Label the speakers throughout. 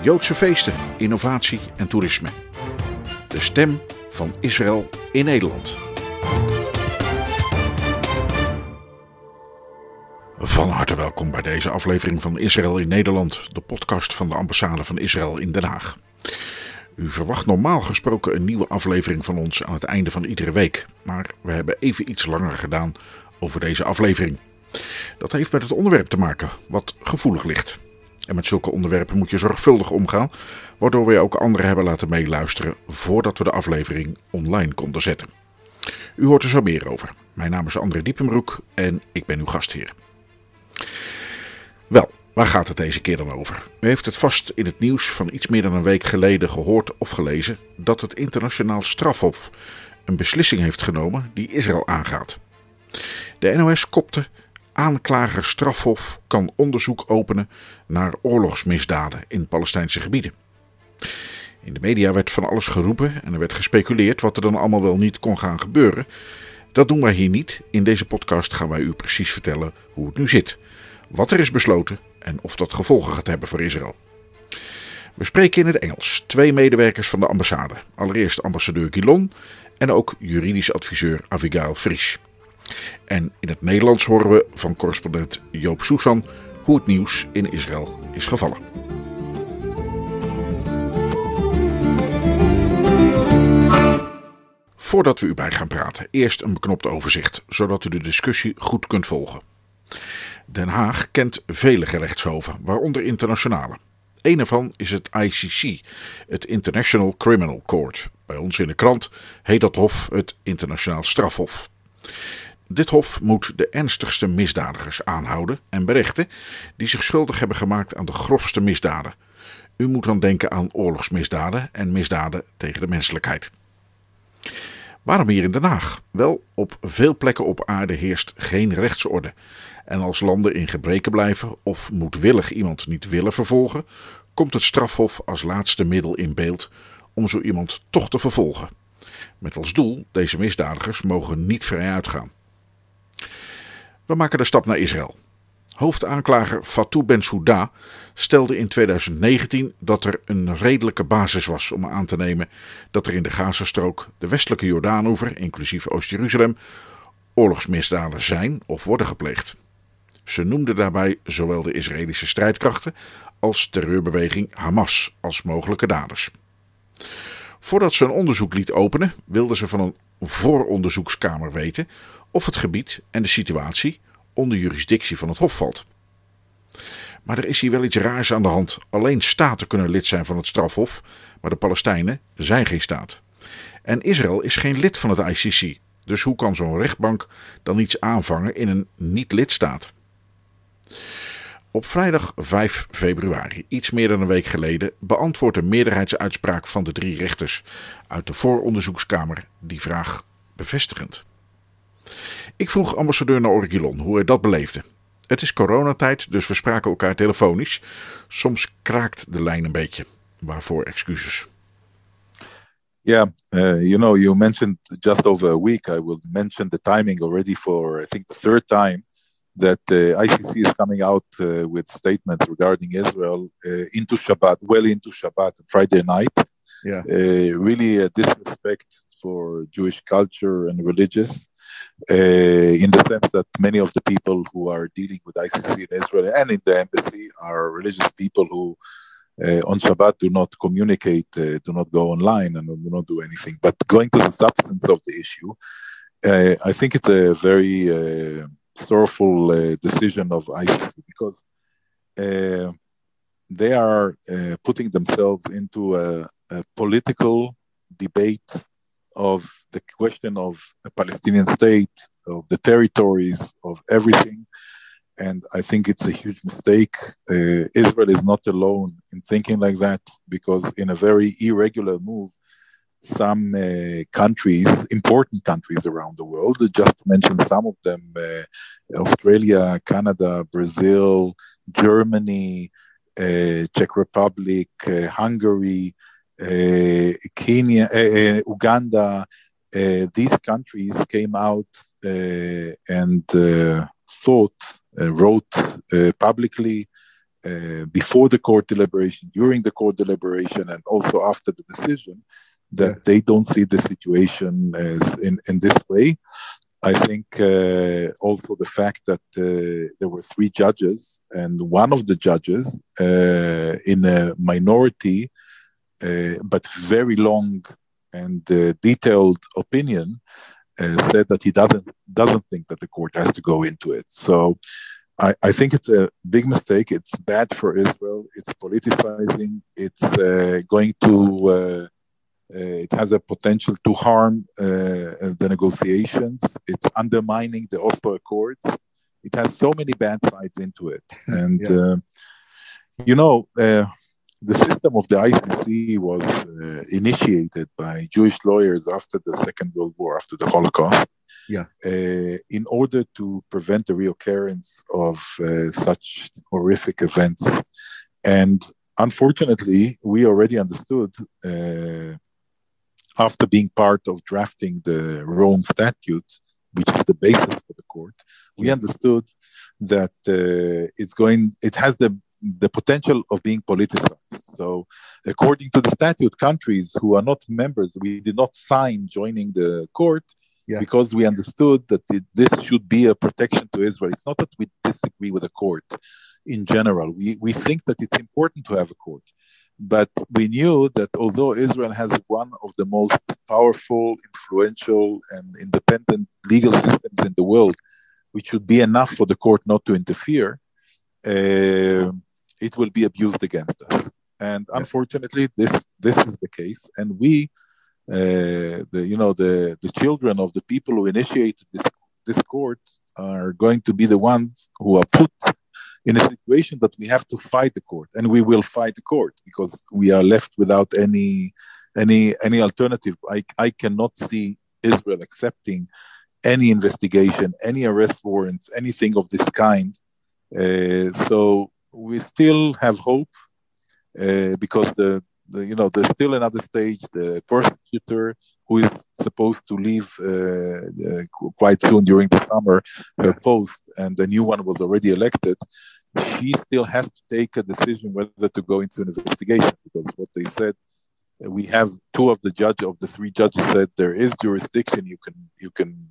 Speaker 1: Joodse feesten, innovatie en toerisme. De stem van Israël in Nederland. Van harte welkom bij deze aflevering van Israël in Nederland, de podcast van de ambassade van Israël in Den Haag. U verwacht normaal gesproken een nieuwe aflevering van ons aan het einde van iedere week, maar we hebben even iets langer gedaan over deze aflevering. Dat heeft met het onderwerp te maken, wat gevoelig ligt. En met zulke onderwerpen moet je zorgvuldig omgaan, waardoor we ook anderen hebben laten meeluisteren voordat we de aflevering online konden zetten. U hoort er zo meer over. Mijn naam is André Diepenbroek en ik ben uw gastheer. Wel, waar gaat het deze keer dan over? U heeft het vast in het nieuws van iets meer dan een week geleden gehoord of gelezen dat het internationaal strafhof een beslissing heeft genomen die Israël aangaat. De NOS kopte aanklager strafhof kan onderzoek openen naar oorlogsmisdaden in Palestijnse gebieden. In de media werd van alles geroepen en er werd gespeculeerd wat er dan allemaal wel niet kon gaan gebeuren. Dat doen wij hier niet. In deze podcast gaan wij u precies vertellen hoe het nu zit, wat er is besloten en of dat gevolgen gaat hebben voor Israël. We spreken in het Engels twee medewerkers van de ambassade. Allereerst ambassadeur Gilon en ook juridisch adviseur Abigail Fries. En in het Nederlands horen we van correspondent Joop Soesan hoe het nieuws in Israël is gevallen. Voordat we u bij gaan praten, eerst een beknopt overzicht, zodat u de discussie goed kunt volgen. Den Haag kent vele gerechtshoven, waaronder internationale. Een ervan is het ICC, het International Criminal Court. Bij ons in de krant heet dat hof het Internationaal Strafhof. Dit hof moet de ernstigste misdadigers aanhouden en berechten die zich schuldig hebben gemaakt aan de grofste misdaden. U moet dan denken aan oorlogsmisdaden en misdaden tegen de menselijkheid. Waarom hier in Den Haag? Wel, op veel plekken op aarde heerst geen rechtsorde. En als landen in gebreken blijven of moedwillig iemand niet willen vervolgen, komt het strafhof als laatste middel in beeld om zo iemand toch te vervolgen. Met als doel, deze misdadigers mogen niet vrij uitgaan. We maken de stap naar Israël. Hoofdaanklager Fatou Bensouda stelde in 2019 dat er een redelijke basis was om aan te nemen dat er in de Gazastrook, de westelijke Jordaanoever, inclusief Oost-Jeruzalem, oorlogsmisdaden zijn of worden gepleegd. Ze noemde daarbij zowel de Israëlische strijdkrachten als terreurbeweging Hamas als mogelijke daders. Voordat ze een onderzoek liet openen, wilden ze van een vooronderzoekskamer weten of het gebied en de situatie onder jurisdictie van het Hof valt. Maar er is hier wel iets raars aan de hand. Alleen staten kunnen lid zijn van het strafhof, maar de Palestijnen zijn geen staat. En Israël is geen lid van het ICC, dus hoe kan zo'n rechtbank dan iets aanvangen in een niet-lidstaat? Op vrijdag 5 februari, iets meer dan een week geleden, beantwoordt een meerderheidsuitspraak van de drie rechters uit de vooronderzoekskamer die vraag bevestigend. Ik vroeg ambassadeur Naorgilon hoe hij dat beleefde. Het is coronatijd, dus we spraken elkaar telefonisch. Soms kraakt de lijn een beetje. Waarvoor excuses.
Speaker 2: Yeah, uh, you know, you mentioned just over a week. I will mention the timing already for I think the third time that the uh, ICC is coming out uh, with statements regarding Israel into Shabbat, well into Shabbat, Friday night.
Speaker 1: Yeah,
Speaker 2: really a disrespect for Jewish culture and religious, uh, in the sense that many of the people who are dealing with ICC in Israel and in the embassy are religious people who. Uh, on Shabbat, do not communicate, uh, do not go online, and do not do anything. But going to the substance of the issue, uh, I think it's a very uh, sorrowful uh, decision of ICC because they are putting themselves into a, a political debate of the question of a Palestinian state, of the territories, of everything. and I think it's a huge mistake. Uh, Israel is not alone in thinking like that because, in a very irregular move, some uh, countries, important countries around the world, just to mention some of them uh, Australia, Canada, Brazil, Germany, uh, Czech Republic, uh, Hungary, Kenya, uh, Uganda, these countries came out and thought, and wrote publicly before the court deliberation, during the court deliberation, and also after the decision that they don't see the situation as in, in this way. I think uh, also the fact that uh, there were three judges, and one of the judges, uh, in a minority uh, but very long and uh, detailed opinion, uh, said that he doesn't doesn't think that the court has to go into it. So. I, I think it's a big mistake. It's bad for Israel. It's politicizing. It's going to uh, it has a potential to harm uh, the negotiations. It's undermining the Oslo Accords. It has so many bad sides into it. And, yeah. uh, you know, uh, the system of the ICC was uh, initiated by Jewish lawyers after the Second World War, after the Holocaust.
Speaker 1: Yeah.
Speaker 2: Uh, in order to prevent the reoccurrence of such horrific events. And unfortunately, we already understood after being part of drafting the Rome Statute, which is the basis for the court, we understood that uh, it's going, it has the the potential of being politicized. So, according to the statute, countries who are not members, we did not sign joining the court yeah. because we understood that it, this should be a protection to Israel. It's not that we disagree with the court in general. We, we think that it's important to have a court. But we knew that although Israel has one of the most powerful, influential, and independent legal systems in the world, which should be enough for the court not to interfere, uh, it will be abused against us. And unfortunately, this this is the case. And we, uh, the you know the the children of the people who initiated this this court are going to be the ones who are put in a situation that we have to fight the court, and we will fight the court because we are left without any any any alternative. I I cannot see Israel accepting any investigation, any arrest warrants, anything of this kind. Uh, so we still have hope uh, because the, the, you know there's still another stage. The prosecutor who is supposed to leave uh, uh, quite soon during the summer her post, and the new one was already elected. She still has to take a decision whether to go into an investigation because what they said we have two of the judge of the three judges said there is jurisdiction you can you can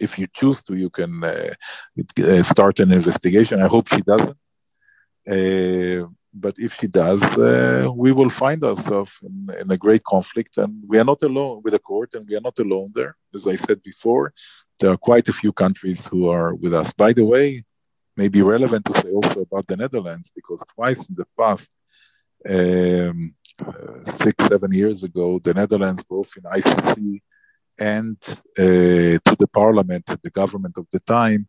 Speaker 2: if you choose to you can uh, uh start an investigation i hope she doesn't uh, but if he does, uh, we will find ourselves in, in, a great conflict, and we are not alone with the court, and we are not alone there. As I said before, there are quite a few countries who are with us. By the way, may be relevant to say also about the Netherlands, because twice in the past, um, uh, six, seven years ago, the Netherlands, both in ICC and uh, to the parliament, the government of the time,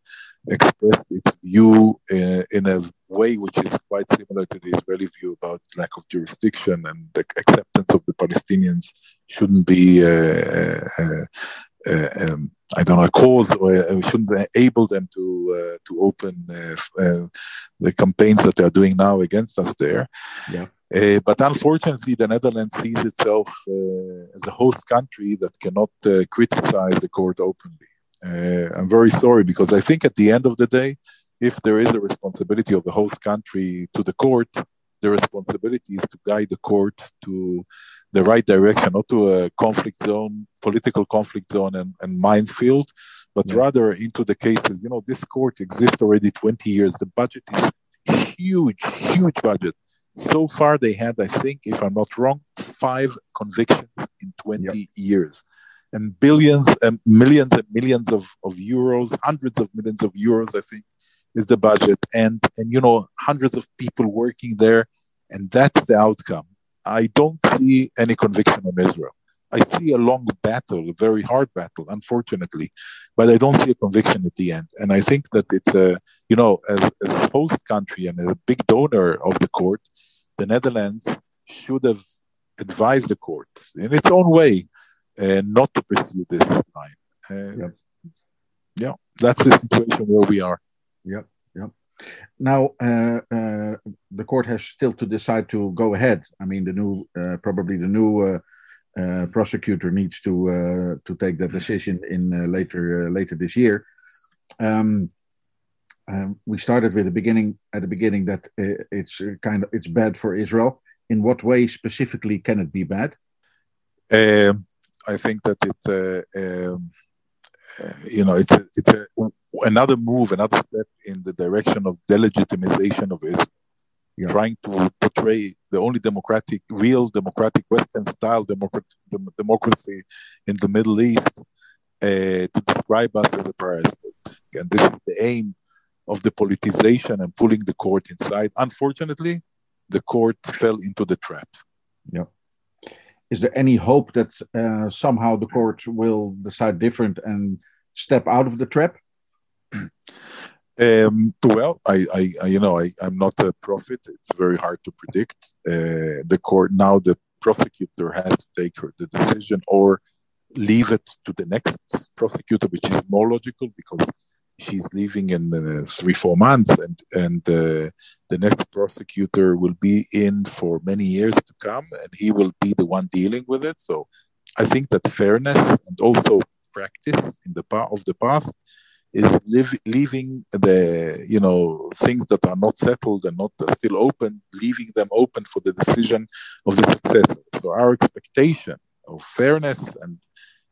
Speaker 2: expressed its view in, uh, in, a way which is quite similar to the Israeli view about lack of jurisdiction and the acceptance of the Palestinians shouldn't be, uh, uh, uh, um, I don't know, a cause or shouldn't enable them to to open the campaigns that they are doing now against us there.
Speaker 1: Yeah.
Speaker 2: Uh, but unfortunately, the Netherlands sees itself uh, as a host country that cannot uh, criticize the court openly. Uh, I'm very sorry because I think at the end of the day, if there is a responsibility of the host country to the court, the responsibility is to guide the court to the right direction, not to a conflict zone, political conflict zone and, and minefield, but yeah. rather into the cases. You know, this court exists already 20 years. The budget is huge, huge budget. So far, they had, I think, if I'm not wrong, five convictions in 20 yep. years and billions and millions and millions of, of euros, hundreds of millions of euros, I think, is the budget. And and you know, hundreds of people working there, and that's the outcome. I don't see any conviction on Israel. I see a long battle, a very hard battle, unfortunately, but I don't see a conviction at the end. And I think that it's a, you know, as, as host country and as a big donor of the court, the Netherlands should have advised the court in its own way uh, not to pursue this line. Uh, yep. Yeah, that's the situation where we are.
Speaker 1: Yep, yep. Now, uh, uh, the court has still to decide to go ahead. I mean, the new, uh, probably the new uh, uh, prosecutor needs to uh, to take that decision in uh, later uh, later this year. Um, um, we started with the beginning at the beginning that uh, it's kind of it's bad for Israel. In what way specifically can it be bad?
Speaker 2: Um, I think that it's a um, you know it's it's a, another move, another step in the direction of delegitimization of Israel yeah. trying to portray the only democratic, real democratic Western style democracy in the Middle East uh, to describe us as a parasite. And this is the aim of the politicization and pulling the court inside. Unfortunately, the court fell into the trap.
Speaker 1: Yeah. Is there any hope that uh, somehow the court will decide different and step out of the trap?
Speaker 2: Um, well, I, I, I, you know, I, I'm not a prophet. It's very hard to predict. Uh, the court now, the prosecutor has to take the decision or leave it to the next prosecutor, which is more logical because she's leaving in uh, three, four months, and and uh, the next prosecutor will be in for many years to come, and he will be the one dealing with it. So, I think that fairness and also practice in the part of the past is live, leaving the you know things that are not settled and not still open, leaving them open for the decision of the successor. So our expectation of fairness and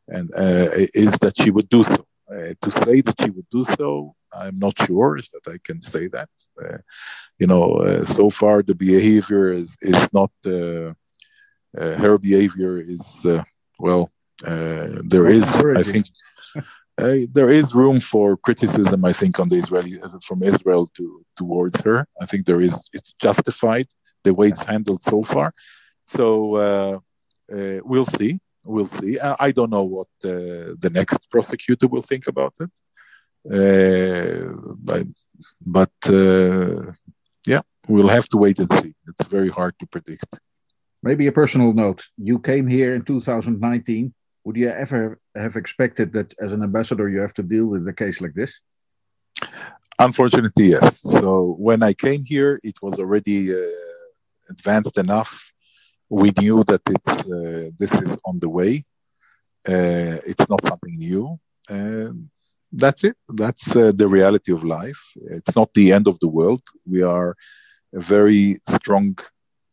Speaker 2: and uh, is that she would do so. Uh, to say that she would do so, I'm not sure that I can say that. Uh, you know, uh, so far the behavior is is not. Uh, uh, her behavior is well. there is, I think uh, there is room for criticism, I think, on the Israeli from Israel to towards her. I think there is. It's justified the way it's handled so far. So uh, uh, we'll see. We'll see. I don't know what the next prosecutor will think about it. Uh, but, but uh, yeah, we'll have to wait and see. It's very hard to predict.
Speaker 1: Maybe a personal note. You came here in 2019 would you ever have expected that as an ambassador you have to deal with a case like this?
Speaker 2: Unfortunately, yes. So when I came here, it was already uh, advanced enough. We knew that it's uh, this is on the way. Uh, it's not something new. And that's it. That's uh, the reality of life. It's not the end of the world. We are a very strong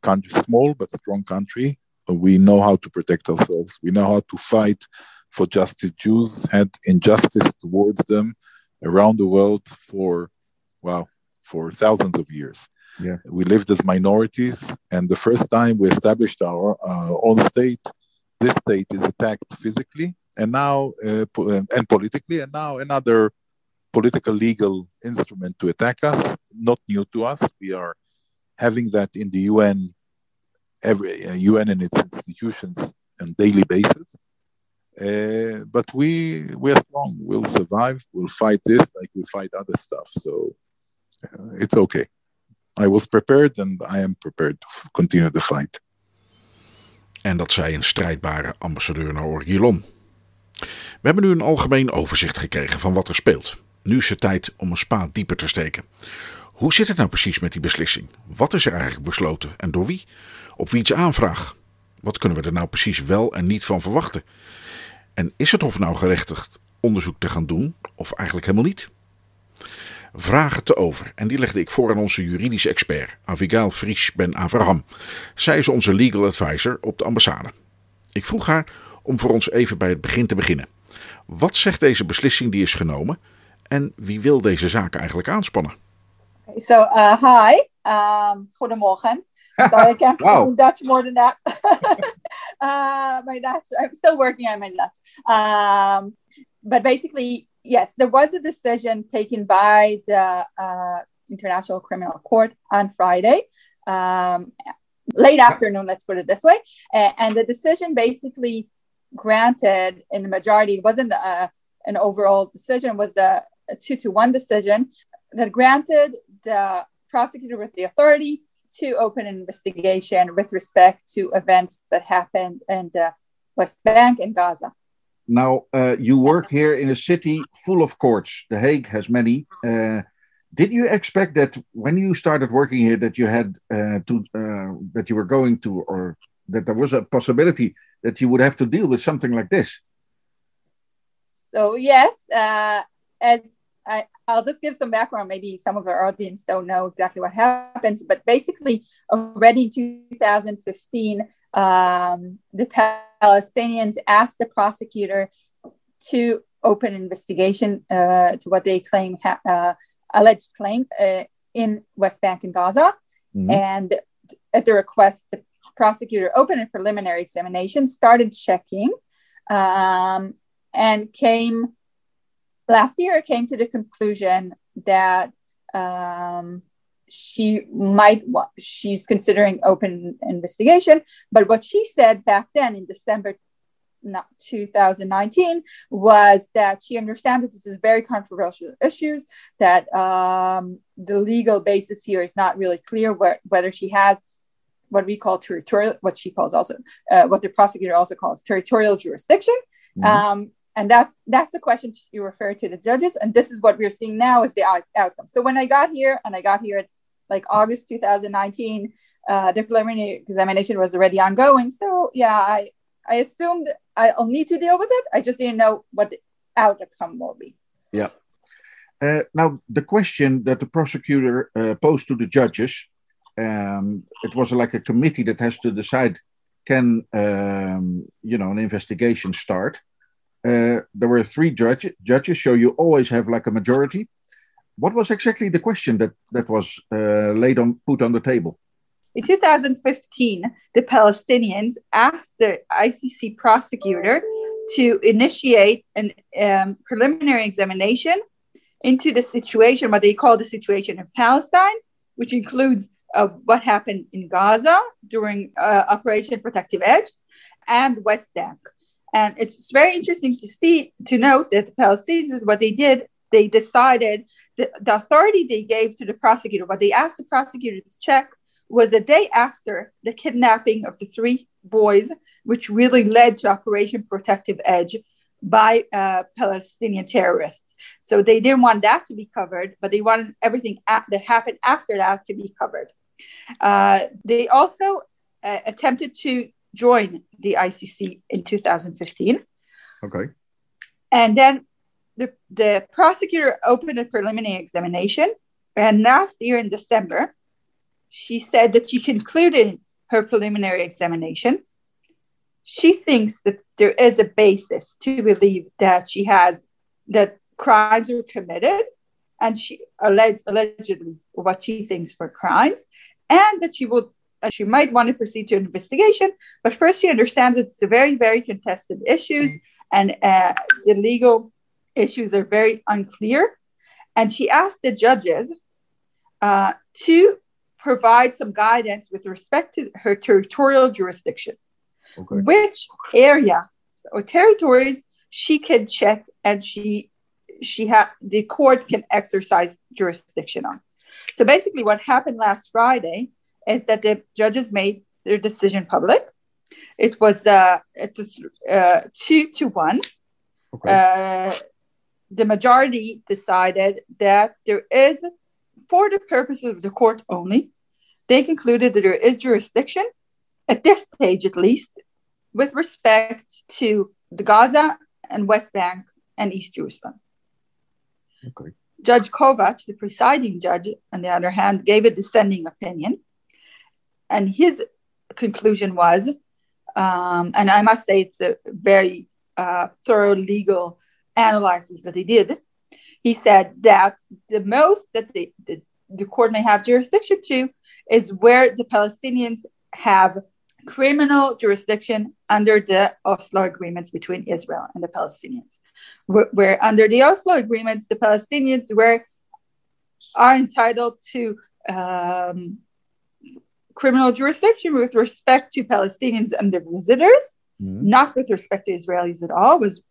Speaker 2: country, small but strong country we know how to protect ourselves. We know how to fight for justice. Jews had injustice towards them around the world for, wow, for thousands of years.
Speaker 1: Yeah.
Speaker 2: We lived as minorities, and the first time we established our uh, own state, this state is attacked physically and now uh, and politically, and now another political legal instrument to attack us. Not new to us. We are having that in the UN every uh, UN and its institutions on daily basis. Uh, but we we're strong. We'll survive. We'll fight this like we fight other stuff. So uh, it's okay. I was prepared and I am prepared to continue the fight.
Speaker 1: En dat zei een strijdbare ambassadeur naar Orgilon. We hebben nu een algemeen overzicht gekregen van wat er speelt. Nu is het tijd om een spaat dieper te steken. Hoe zit het nou precies met die beslissing? Wat is er eigenlijk besloten en door wie? Op iets aanvraag? Wat kunnen we er nou precies wel en niet van verwachten? En is het Hof nou gerechtigd onderzoek te gaan doen of eigenlijk helemaal niet? Vragen te over en die legde ik voor aan onze juridische expert Avigail Fries Ben Avraham. Zij is onze legal advisor op de ambassade. Ik vroeg haar om voor ons even bij het begin te beginnen. Wat zegt deze beslissing die is genomen en wie wil deze zaak eigenlijk aanspannen?
Speaker 3: So, uh, hi, um, goedemorgen. Sorry, I can't wow. speak Dutch more than that. uh, my Dutch, I'm still working on my Dutch. Um, but basically, yes, there was a decision taken by the uh, International Criminal Court on Friday, um, late afternoon, let's put it this way. and the decision basically granted in the majority, it wasn't a, an overall decision, was a, a two to one decision that granted the prosecutor with the authority to open an investigation with respect to events that happened in the West Bank and Gaza.
Speaker 4: Now, uh, you work here in a city full of courts. The Hague has many. Uh, did you expect that when you started working here that you had uh, to uh, that you were going to, or that there was a possibility that you would have to deal with something like this?
Speaker 3: So yes, uh, as I, will just give some background. Maybe some of our audience don't know exactly what happens, but basically, already in 2015, um, the Palestinians asked the prosecutor to open an investigation uh, to what they claim ha- uh, alleged claims uh, in West Bank and Gaza, mm-hmm. and at the request, the prosecutor opened a preliminary examination, started checking, um, and came last year I came to the conclusion that um, she might she's considering open investigation but what she said back then in december not 2019 was that she understands that this is very controversial issues that um, the legal basis here is not really clear where, whether she has what we call territorial what she calls also uh, what the prosecutor also calls territorial jurisdiction mm-hmm. um, and that's that's the question you refer to the judges and this is what we're seeing now is the out- outcome. So when i got here and i got here at like august 2019 uh, the preliminary examination was already ongoing. So yeah i i assumed i'll need to deal with it. I just didn't know what the outcome will be.
Speaker 4: Yeah. Uh, now the question that the prosecutor uh, posed to the judges um, it was like a committee that has to decide can um, you know an investigation start uh, there were three judge, judges, so you always have like a majority. What was exactly the question that that was uh, laid on put on the table?
Speaker 3: In 2015, the Palestinians asked the ICC prosecutor to initiate an um, preliminary examination into the situation, what they call the situation in Palestine, which includes uh, what happened in Gaza during uh, Operation Protective Edge and West Bank. And it's very interesting to see, to note that the Palestinians, what they did, they decided that the authority they gave to the prosecutor, what they asked the prosecutor to check was a day after the kidnapping of the three boys, which really led to Operation Protective Edge by uh, Palestinian terrorists. So they didn't want that to be covered, but they wanted everything that happened after that to be covered. Uh, they also uh, attempted to join the ICC in 2015.
Speaker 4: Okay.
Speaker 3: And then the, the prosecutor opened a preliminary examination. And last year in December, she said that she concluded her preliminary examination. She thinks that there is a basis to believe that she has that crimes were committed and she alleged, allegedly what she thinks were crimes and that she will uh, she might want to proceed to an investigation, but first she understands it's a very, very contested issues and uh, the legal issues are very unclear. And she asked the judges uh, to provide some guidance with respect to her territorial jurisdiction. Okay. Which area or territories she can check and she she had the court can exercise jurisdiction on. So basically, what happened last Friday is that the judges made their decision public. It was uh, it was uh, two to one. Okay. Uh, the majority decided that there is, for the purposes of the court only, they concluded that there is jurisdiction at this stage, at least, with respect to the Gaza and West Bank and East Jerusalem. Okay. Judge Kovács, the presiding judge, on the other hand, gave a dissenting opinion and his conclusion was, um, and I must say it's a very uh, thorough legal analysis that he did. He said that the most that the, the, the court may have jurisdiction to is where the Palestinians have criminal jurisdiction under the Oslo agreements between Israel and the Palestinians. Where, where, under the Oslo agreements, the Palestinians were are entitled to um, criminal jurisdiction with respect to Palestinians and their visitors, mm-hmm. not with respect to Israelis at all, was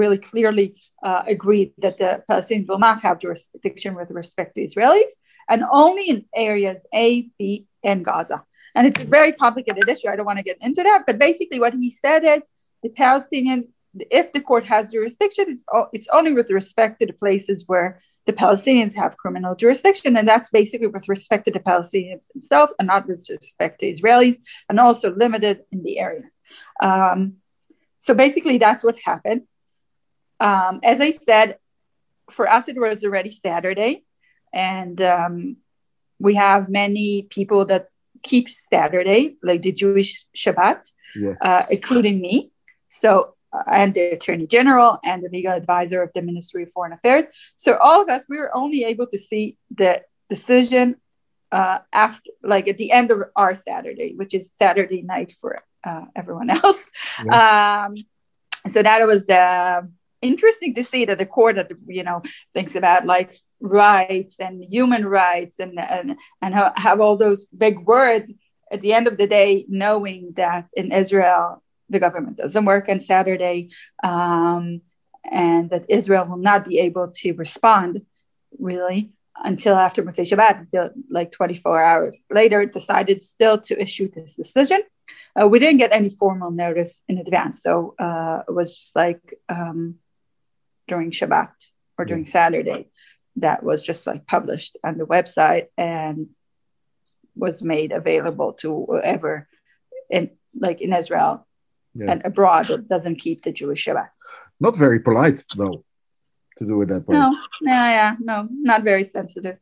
Speaker 3: really clearly uh, agreed that the Palestinians will not have jurisdiction with respect to Israelis, and only in areas A, B, and Gaza. And it's a very complicated issue. I don't want to get into that, but basically, what he said is the Palestinians, if the court has jurisdiction, it's, it's only with respect to the places where the Palestinians have criminal jurisdiction, and that's basically with respect to the Palestinians themselves and not with respect to Israelis, and also limited in the areas. Um, so basically, that's what happened. Um, as I said, for us, it was already Saturday, and um, we have many people that keep Saturday, like the Jewish Shabbat, yeah. uh, including me. So, and the Attorney General and the legal advisor of the Ministry of Foreign Affairs. So, all of us, we were only able to see the decision uh, after, like at the end of our Saturday, which is Saturday night for uh, everyone else. Yeah. Um, so that was uh, interesting to see that the court that you know thinks about like rights and human rights and and, and have all those big words at the end of the day knowing that in israel the government doesn't work on saturday um, and that israel will not be able to respond really until after Motzei Shabbat, until like 24 hours later, decided still to issue this decision. Uh, we didn't get any formal notice in advance, so uh, it was just like um, during Shabbat or during. Saturday that was just like published on the website and was made available to whoever in like in Israel yeah. and abroad that doesn't keep the Jewish Shabbat.
Speaker 4: Not very polite though to do it that way.
Speaker 3: No, yeah, yeah, no, not very sensitive.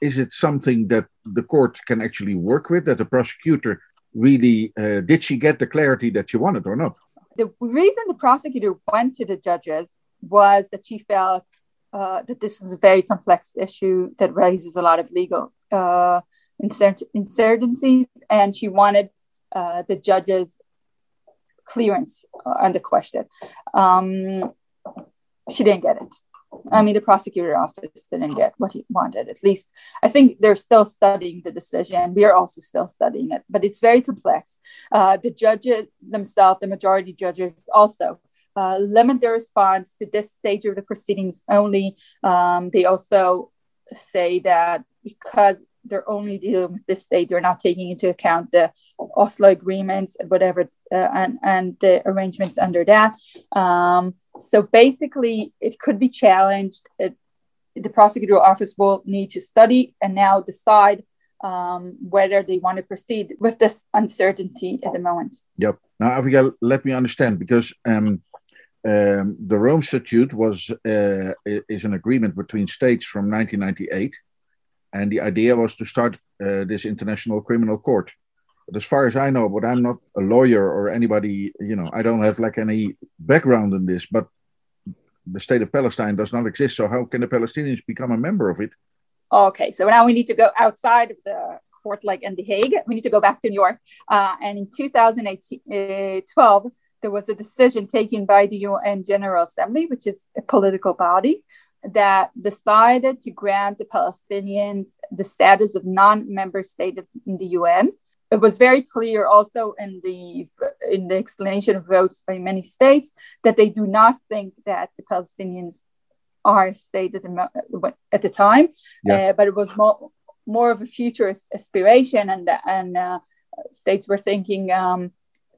Speaker 4: Is it something that the court can actually work with? That the prosecutor really uh, did she get the clarity that she wanted or not?
Speaker 3: the reason the prosecutor went to the judges was that she felt uh, that this is a very complex issue that raises a lot of legal uh, uncertainties, and she wanted uh, the judges' clearance on the question. Um, she didn't get it. I mean, the prosecutor office didn't get what he wanted. At least, I think they're still studying the decision. We are also still studying it, but it's very complex. Uh, the judges themselves, the majority judges, also uh, limit their response to this stage of the proceedings only. Um, they also say that because they're only dealing with this state. They're not taking into account the Oslo agreements, whatever, uh, and and the arrangements under that. Um, so basically, it could be challenged. It, the prosecutor office will need to study and now decide um, whether they want to proceed with this uncertainty at the moment.
Speaker 4: Yep. Now, Abigail, let me understand because um, um, the Rome Statute was uh, is an agreement between states from 1998 and the idea was to start uh, this international criminal court. But as far as I know, but I'm not a lawyer or anybody, you know, I don't have like any background in this, but the state of Palestine does not exist. So how can the Palestinians become a member of it?
Speaker 3: Okay, so now we need to go outside of the court like in The Hague. We need to go back to New York. Uh, and in 2012, uh, there was a decision taken by the UN General Assembly, which is a political body, that decided to grant the Palestinians the status of non-member state in the UN. It was very clear also in the in the explanation of votes by many states that they do not think that the Palestinians are a state at the, at the time, yeah. uh, but it was more more of a future aspiration, and and uh, states were thinking um,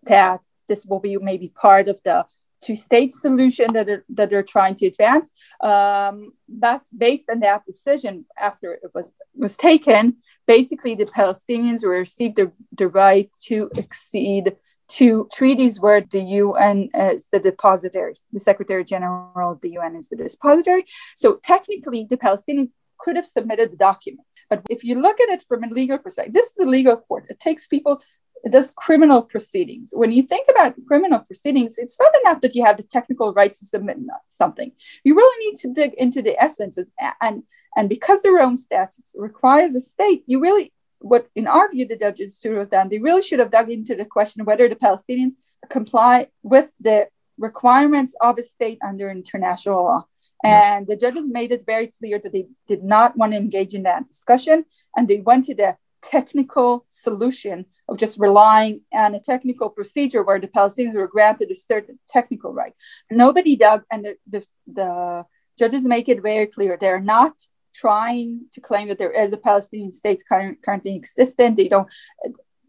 Speaker 3: that this will be maybe part of the two state solution that, are, that they're trying to advance. Um, but based on that decision, after it was, was taken, basically the Palestinians received the, the right to accede to treaties where the UN is the depository, the Secretary General of the UN is the depository. So technically, the Palestinians could have submitted the documents. But if you look at it from a legal perspective, this is a legal court. It takes people does criminal proceedings. When you think about criminal proceedings, it's not enough that you have the technical right to submit something. You really need to dig into the essences. And, and because the Rome statutes requires a state, you really, what in our view, the judges should have done, they really should have dug into the question of whether the Palestinians comply with the requirements of a state under international law. And the judges made it very clear that they did not want to engage in that discussion. And they went to the technical solution of just relying on a technical procedure where the Palestinians were granted a certain technical right. Nobody dug, and the, the, the judges make it very clear they're not trying to claim that there is a Palestinian state currently existent. They don't.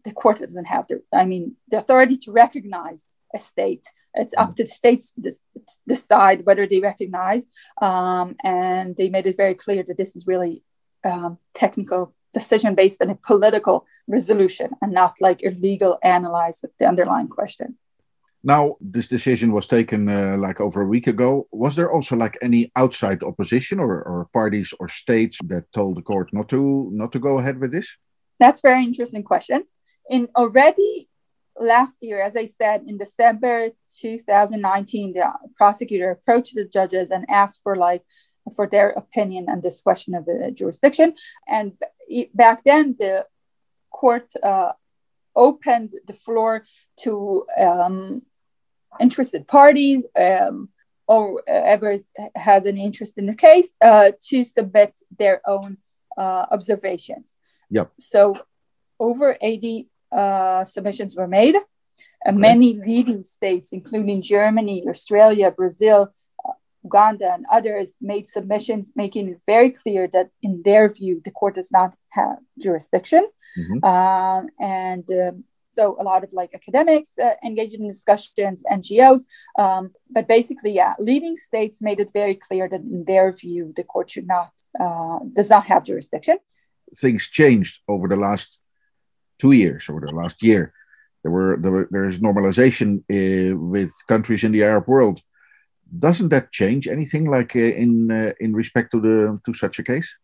Speaker 3: The court doesn't have the. I mean, the authority to recognize a state. It's up to the states to, dis- to decide whether they recognize. Um, and they made it very clear that this is really um, technical decision based on a political resolution and not like a legal analysis of the underlying question.
Speaker 4: Now, this decision was taken uh, like over a week ago. Was there also like any outside opposition or, or parties or states that told the court not to not to go ahead with this?
Speaker 3: That's a very interesting question. In already last year, as I said, in December 2019, the prosecutor approached the judges and asked for like for their opinion on this question of the jurisdiction. And back then, the court uh, opened the floor to um, interested parties um, or whoever has an interest in the case uh, to submit their own uh, observations.
Speaker 4: Yep.
Speaker 3: So over 80 uh, submissions were made. And many leading states, including Germany, Australia, Brazil, Uganda, and others, made submissions making it very clear that, in their view, the court does not have jurisdiction. Mm-hmm. Um, and um, so a lot of like academics uh, engaged in discussions, NGOs. Um, but basically, yeah, leading states made it very clear that in their view, the court should not, uh, does not have jurisdiction.
Speaker 4: Things changed over the last two years or the last year. There were, there were there's normalization uh, with countries in the Arab world. Doesn't that change anything, like uh, in uh, in respect to the to such a case?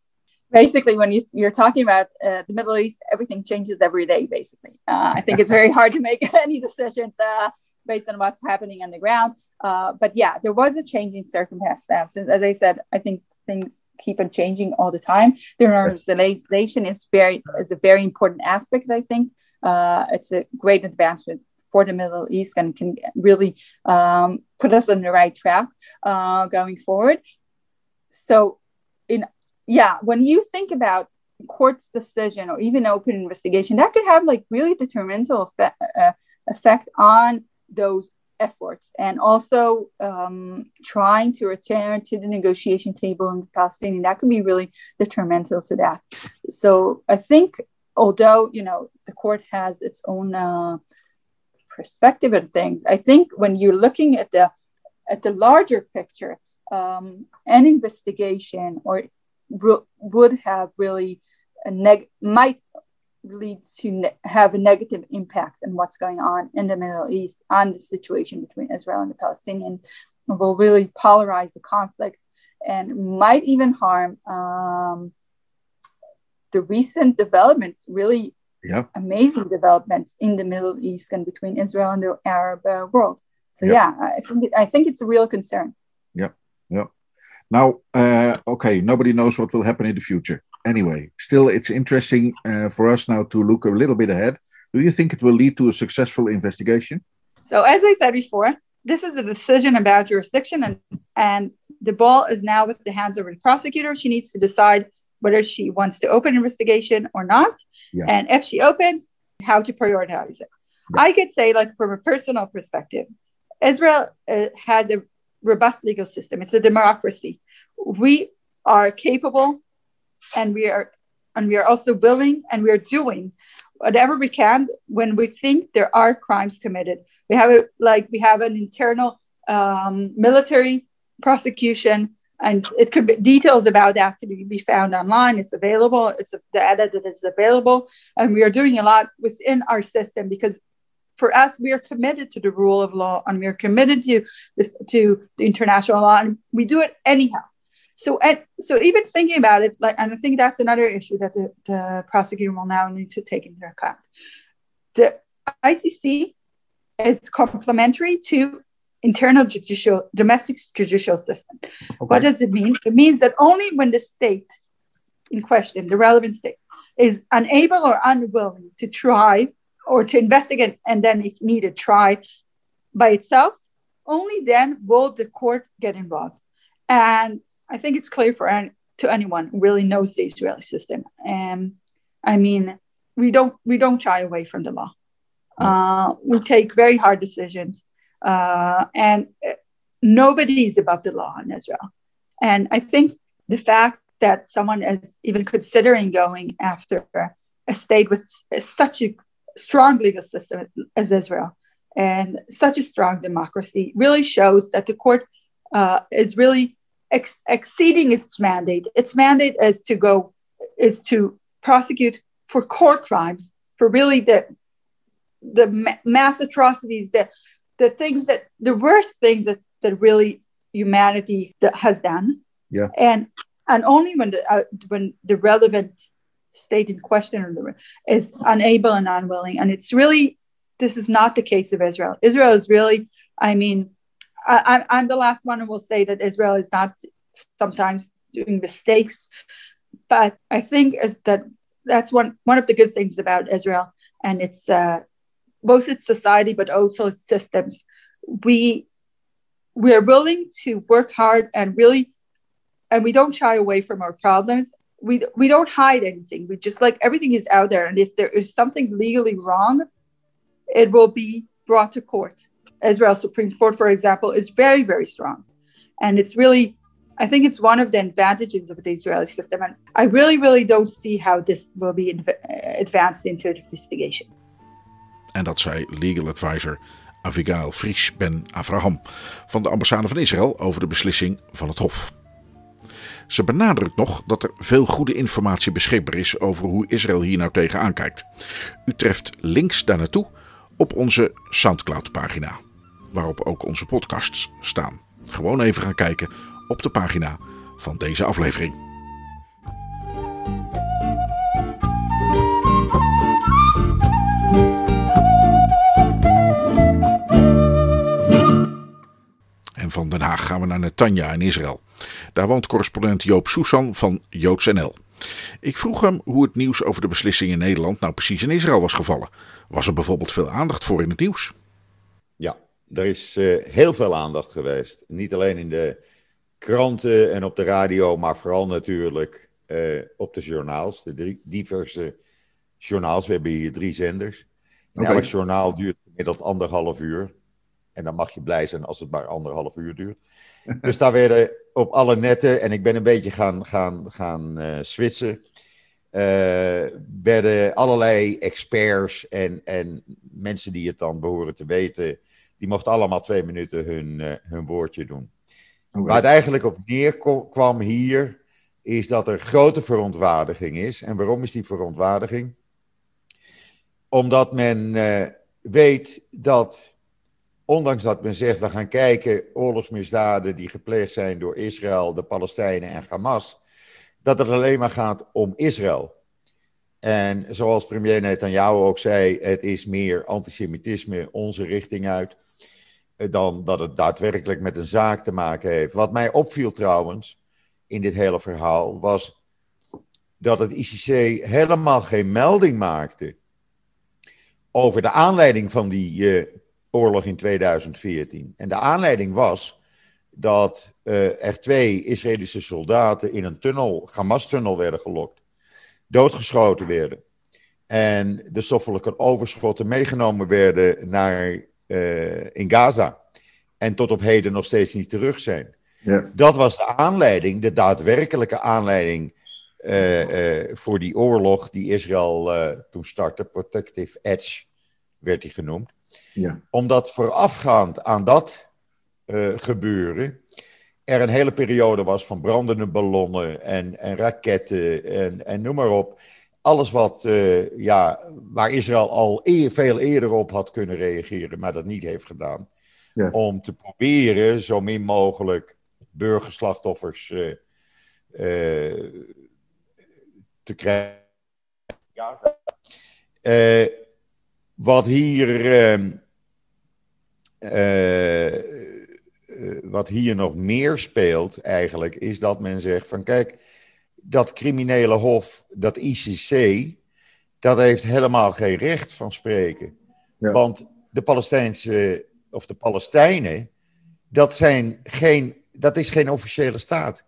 Speaker 3: basically when you, you're talking about uh, the middle east everything changes every day basically. Uh, i think it's very hard to make any decisions uh, based on what's happening on the ground. Uh, but yeah there was a changing circumstance as i said i think things keep on changing all the time. The normalization is very is a very important aspect i think. Uh, it's a great advancement for the Middle East and can really um, put us on the right track uh, going forward. So, in yeah, when you think about court's decision or even open investigation, that could have like really detrimental effect, uh, effect on those efforts and also um, trying to return to the negotiation table in the Palestinian, that could be really detrimental to that. So I think although, you know, the court has its own uh, perspective and things, I think when you're looking at the at the larger picture, um, an investigation or would have really a neg might lead to ne- have a negative impact on what's going on in the Middle East on the situation between Israel and the Palestinians will really polarize the conflict and might even harm um, the recent developments, really
Speaker 4: yeah.
Speaker 3: amazing developments in the Middle East and between Israel and the Arab uh, world. So yeah, I think I think it's a real concern.
Speaker 4: Yep. Yep. Now, uh, okay, nobody knows what will happen in the future. Anyway, still, it's interesting uh, for us now to look a little bit ahead. Do you think it will lead to a successful investigation?
Speaker 3: So, as I said before, this is a decision about jurisdiction, and, and the ball is now with the hands of the prosecutor. She needs to decide whether she wants to open investigation or not. Yeah. And if she opens, how to prioritize it. Yeah. I could say, like, from a personal perspective, Israel uh, has a robust legal system. It's a democracy. We are capable and we are and we are also willing and we are doing whatever we can when we think there are crimes committed. We have a, like we have an internal um, military prosecution, and it could be details about that can be found online. It's available. It's the edit that is available, and we are doing a lot within our system because for us, we are committed to the rule of law and we are committed to the, to the international law, and we do it anyhow. So, and, so even thinking about it, like, and I think that's another issue that the, the prosecutor will now need to take into account. The ICC is complementary to internal judicial domestic judicial system. Okay. What does it mean? It means that only when the state in question, the relevant state, is unable or unwilling to try or to investigate and then, if needed, try by itself, only then will the court get involved. And I think it's clear for any, to anyone who really knows the Israeli system. And I mean, we don't we don't shy away from the law. Uh, we take very hard decisions, uh, and uh, nobody is above the law in Israel. And I think the fact that someone is even considering going after a state with such a strong legal system as Israel and such a strong democracy really shows that the court uh, is really ex- exceeding its mandate. Its mandate is to go is to prosecute for court crimes for really the the ma- mass atrocities the the things that the worst thing that that really humanity that has done.
Speaker 4: Yeah.
Speaker 3: And and only when the uh, when the relevant state in question is unable and unwilling. And it's really this is not the case of israel. Israel is really i mean I, i'm the last one who will say that israel is not sometimes doing mistakes. But i think is that that's one one of the good things about israel. And it's uh, both its society but also systems. We we're willing to work hard and really and we don't shy away from our problems. We we don't hide anything. We just like everything is out there. And if there is something legally wrong it will be brought to court. Israel supreme court for example is very very strong. And it's really i think it's one of the advantages of the israeli system. And i really really don't see how this will be advanced into investigation
Speaker 1: en dat zei legal advisor Avigail Fries Ben Avraham van de ambassade van Israël over de beslissing van het Hof. Ze benadrukt nog dat er veel goede informatie beschikbaar is over hoe Israël hier nou tegenaan kijkt. U treft links daar naartoe op onze Soundcloud-pagina, waarop ook onze podcasts staan. Gewoon even gaan kijken op de pagina van deze aflevering. Van Den Haag gaan we naar Netanya in Israël. Daar woont correspondent Joop Soesan van Joods NL. Ik vroeg hem hoe het nieuws over de beslissing in Nederland nou precies in Israël was gevallen. Was er bijvoorbeeld veel aandacht voor in het nieuws?
Speaker 5: Ja, er is uh, heel veel aandacht geweest. Niet alleen in de kranten en op de radio, maar vooral natuurlijk uh, op de journaals, de drie, diverse journaals. We hebben hier drie zenders. En okay. elk journaal duurt gemiddeld anderhalf uur. En dan mag je blij zijn als het maar anderhalf uur duurt. Dus daar werden op alle netten, en ik ben een beetje gaan, gaan, gaan uh, switchen, uh, werden allerlei experts en, en mensen die het dan behoren te weten, die mochten allemaal twee minuten hun, uh, hun woordje doen. Okay. Waar het eigenlijk op neerkwam hier, is dat er grote verontwaardiging is. En waarom is die verontwaardiging? Omdat men weet dat ondanks dat men zegt, we gaan kijken oorlogsmisdaden die gepleegd zijn door Israël, de Palestijnen en Hamas, dat het alleen maar gaat om Israël. En zoals premier Netanyahu ook zei, het is meer antisemitisme onze richting uit, eh, dan dat het daadwerkelijk met een zaak te maken heeft. Wat mij opviel trouwens in dit hele verhaal was dat het ICC helemaal geen melding maakte over de aanleiding van die uh, oorlog in 2014. En de aanleiding was dat uh, er twee Israëlische soldaten in een tunnel, Hamas-tunnel, werden gelokt, doodgeschoten werden. En de stoffelijke overschotten meegenomen werden naar, uh, in Gaza. En tot op heden nog steeds niet terug zijn. Ja. Dat was de aanleiding, de daadwerkelijke aanleiding uh, voor die oorlog die Israël toen startte. Protective Edge werd die genoemd. Ja. Omdat voorafgaand aan dat uh, gebeuren er een hele periode was van brandende ballonnen en, en raketten en, en noem maar op. Alles wat, uh, ja, waar Israël al eer, veel eerder op had kunnen reageren, maar dat niet heeft gedaan. Ja. Om te proberen zo min mogelijk burgerslachtoffers uh, te krijgen. Wat hier ehm, uh, wat hier nog meer speelt eigenlijk, is dat men zegt van kijk, dat criminele hof, dat ICC, dat heeft helemaal geen recht van spreken. Ja. Want de Palestijnse, of de Palestijnen, dat, zijn geen, dat is geen officiële staat.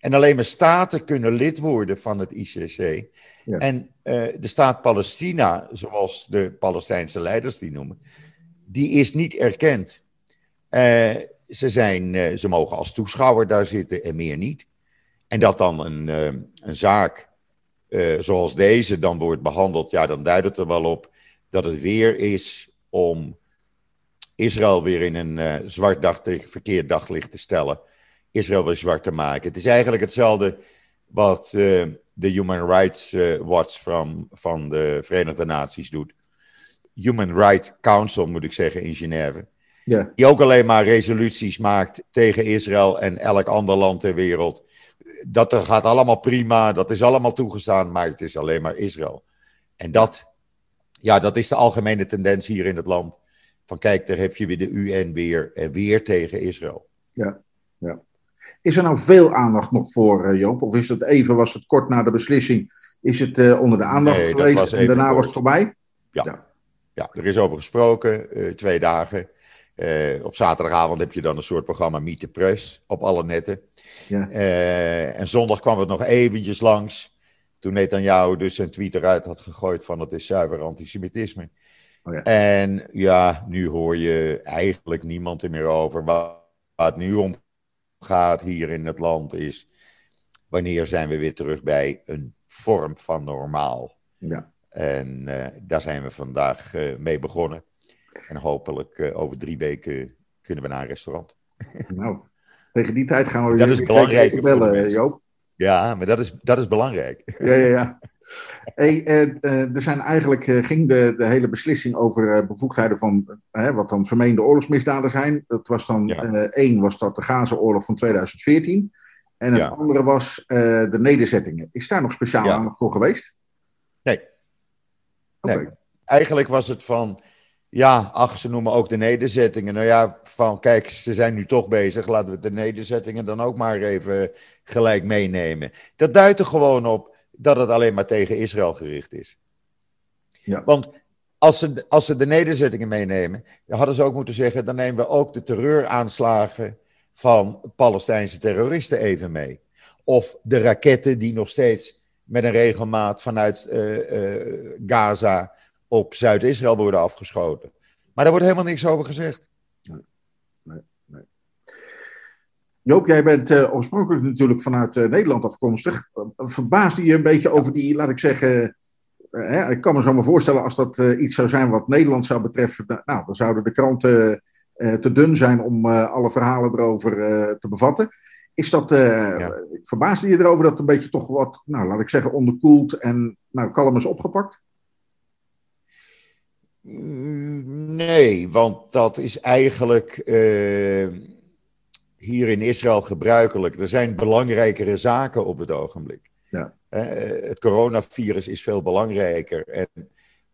Speaker 5: En alleen maar staten kunnen lid worden van het ICC.
Speaker 4: Ja.
Speaker 5: En eh, de staat Palestina, zoals de Palestijnse leiders die noemen, die is niet erkend. Eh, ze, zijn, eh, ze mogen als toeschouwer daar zitten en meer niet. En dat dan een, een zaak zoals deze dan wordt behandeld, ja, dan duidt het er wel op dat het weer is om Israël weer in een zwart daglicht, verkeerd daglicht te stellen. Israël weer zwart te maken. Het is eigenlijk hetzelfde wat eh, de Human Rights eh, Watch van, van de Verenigde Naties doet. Human Rights Council, moet ik zeggen, in Genève.
Speaker 4: Ja.
Speaker 5: Die ook alleen maar resoluties maakt tegen Israël en elk ander land ter wereld. Dat er gaat allemaal prima, dat is allemaal toegestaan, maar het is alleen maar Israël. En dat, ja, dat is de algemene tendens hier in het land. Van kijk, daar heb je weer de UN weer, en weer tegen Israël.
Speaker 4: Ja, ja. Is er nou veel aandacht nog voor, eh, Joop? Of is het even, was het kort na de beslissing, is het eh, onder de aandacht
Speaker 5: Nee,
Speaker 4: geweest
Speaker 5: was
Speaker 4: en daarna
Speaker 5: kort.
Speaker 4: was het voorbij?
Speaker 5: Ja, er is over gesproken, eh, twee dagen. Op zaterdagavond heb je dan een soort programma Meet the Press op alle netten.
Speaker 4: Ja.
Speaker 5: En zondag kwam het nog eventjes langs. Toen Netanyahu dus zijn tweet eruit had gegooid van het is zuiver antisemitisme.
Speaker 4: Oh ja.
Speaker 5: En ja, nu hoor je eigenlijk niemand er meer over. Waar het nu om gaat hier in het land is... wanneer zijn we weer terug bij een vorm van normaal?
Speaker 4: Ja.
Speaker 5: En eh, daar zijn we vandaag eh, mee begonnen. En hopelijk eh, over drie weken kunnen we naar een restaurant.
Speaker 4: Nou, tegen die tijd gaan we
Speaker 5: Dat
Speaker 4: weer
Speaker 5: is
Speaker 4: weer
Speaker 5: belangrijk
Speaker 4: bellen. Joop.
Speaker 5: Ja, maar dat is, dat is belangrijk.
Speaker 4: Ja, ja, ja. Hey, eh, eh, er zijn eigenlijk, eh, ging de, de hele beslissing over bevoegdheden van wat dan vermeende oorlogsmisdaden zijn. Dat was dan,
Speaker 5: Ja.
Speaker 4: één was dat de Gaza-oorlog van 2014. En het
Speaker 5: Ja.
Speaker 4: andere was de nederzettingen. Is daar nog speciaal
Speaker 5: Ja.
Speaker 4: aandacht voor geweest?
Speaker 5: Nee. Nee. Eigenlijk was het van, ja, ach, ze noemen ook de nederzettingen. Nou ja, van kijk, ze zijn nu toch bezig, laten we de nederzettingen dan ook maar even gelijk meenemen. Dat duidt er gewoon op dat het alleen maar tegen Israël gericht is.
Speaker 4: Ja.
Speaker 5: Want als ze, als ze de nederzettingen meenemen, dan hadden ze ook moeten zeggen, dan nemen we ook de terreuraanslagen van Palestijnse terroristen even mee. Of de raketten die nog steeds met een regelmaat vanuit eh, eh, Gaza op Zuid-Israël worden afgeschoten. Maar daar wordt helemaal niks over gezegd.
Speaker 4: Joop, jij bent eh, oorspronkelijk natuurlijk vanuit eh, Nederland afkomstig. Uh, verbaasde je een beetje over die, laat ik zeggen. eh, hè, ik kan me zo maar voorstellen als dat iets zou zijn wat Nederland zou betreffen. da- Nou, dan zouden de kranten te dun zijn om alle verhalen erover te bevatten. Is dat, eh, verbaasde je erover dat het een beetje toch wat, nou laat ik zeggen, onderkoeld en nou, kalm is opgepakt?
Speaker 5: Mm, Nee, want dat is eigenlijk hier in Israël gebruikelijk. Er zijn belangrijkere zaken op het ogenblik.
Speaker 4: Ja.
Speaker 5: Eh, het coronavirus is veel belangrijker. En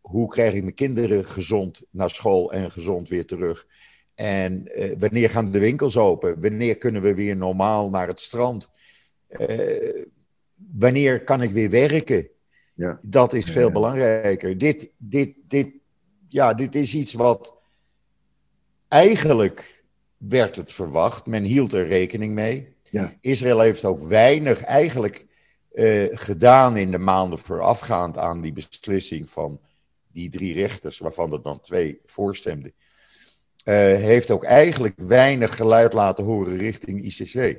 Speaker 5: hoe krijg ik mijn kinderen gezond naar school en gezond weer terug? En eh, wanneer gaan de winkels open? Wanneer kunnen we weer normaal naar het strand? Eh, wanneer kan ik weer werken?
Speaker 4: Ja.
Speaker 5: Dat is
Speaker 4: Ja,
Speaker 5: veel
Speaker 4: ja.
Speaker 5: belangrijker. Dit, dit, dit, ja, dit is iets wat eigenlijk werd het verwacht. Men hield er rekening mee.
Speaker 4: Ja.
Speaker 5: Israël heeft ook weinig eigenlijk eh, gedaan in de maanden voorafgaand aan die beslissing van die drie rechters, waarvan er dan twee voorstemden. Eh, heeft ook eigenlijk weinig geluid laten horen richting ICC.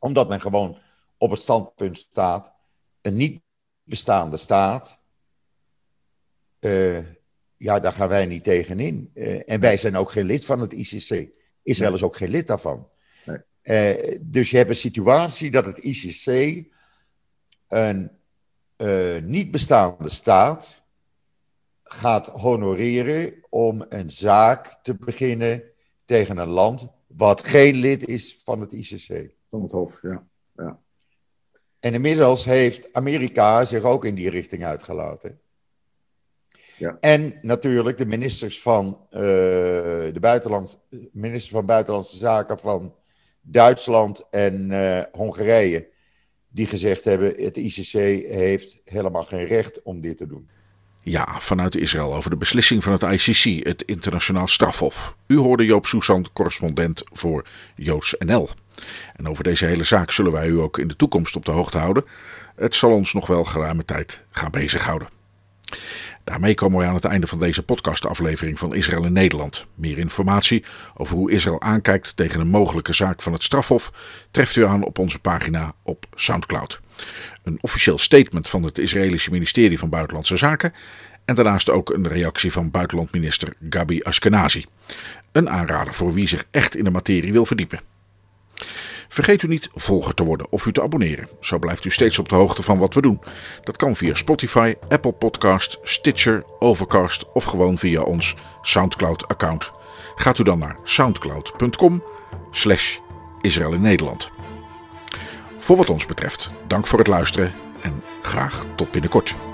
Speaker 5: Omdat men gewoon op het standpunt staat, een niet bestaande staat, eh, ja, daar gaan wij niet tegenin. Eh, en wij zijn ook geen lid van het ICC. Israël is ook geen lid daarvan.
Speaker 4: Nee.
Speaker 5: Eh, dus je hebt een situatie dat het ICC een eh, niet bestaande staat gaat honoreren om een zaak te beginnen tegen een land wat geen lid is van het ICC.
Speaker 4: Van het Hof, ja. ja.
Speaker 5: En inmiddels heeft Amerika zich ook in die richting uitgelaten.
Speaker 4: Ja.
Speaker 5: En natuurlijk de ministers van, eh, de buitenland, minister van Buitenlandse Zaken van Duitsland en eh, Hongarije, die gezegd hebben: het ICC heeft helemaal geen recht om dit te doen.
Speaker 1: Ja, vanuit Israël over de beslissing van het ICC, het Internationaal Strafhof. U hoorde Joop Soesand, correspondent voor Joods NL. En over deze hele zaak zullen wij u ook in de toekomst op de hoogte houden. Het zal ons nog wel geruime tijd gaan bezighouden. Daarmee komen we aan het einde van deze podcastaflevering van Israël in Nederland. Meer informatie over hoe Israël aankijkt tegen een mogelijke zaak van het strafhof treft u aan op onze pagina op SoundCloud. Een officieel statement van het Israëlische ministerie van Buitenlandse Zaken en daarnaast ook een reactie van buitenlandminister Gabi Ashkenazi. Een aanrader voor wie zich echt in de materie wil verdiepen. Vergeet u niet volger te worden of u te abonneren. Zo blijft u steeds op de hoogte van wat we doen. Dat kan via Spotify, Apple Podcast, Stitcher, Overcast of gewoon via ons SoundCloud-account. Gaat u dan naar soundcloud.com slash Israël in Nederland. Voor wat ons betreft, dank voor het luisteren en graag tot binnenkort.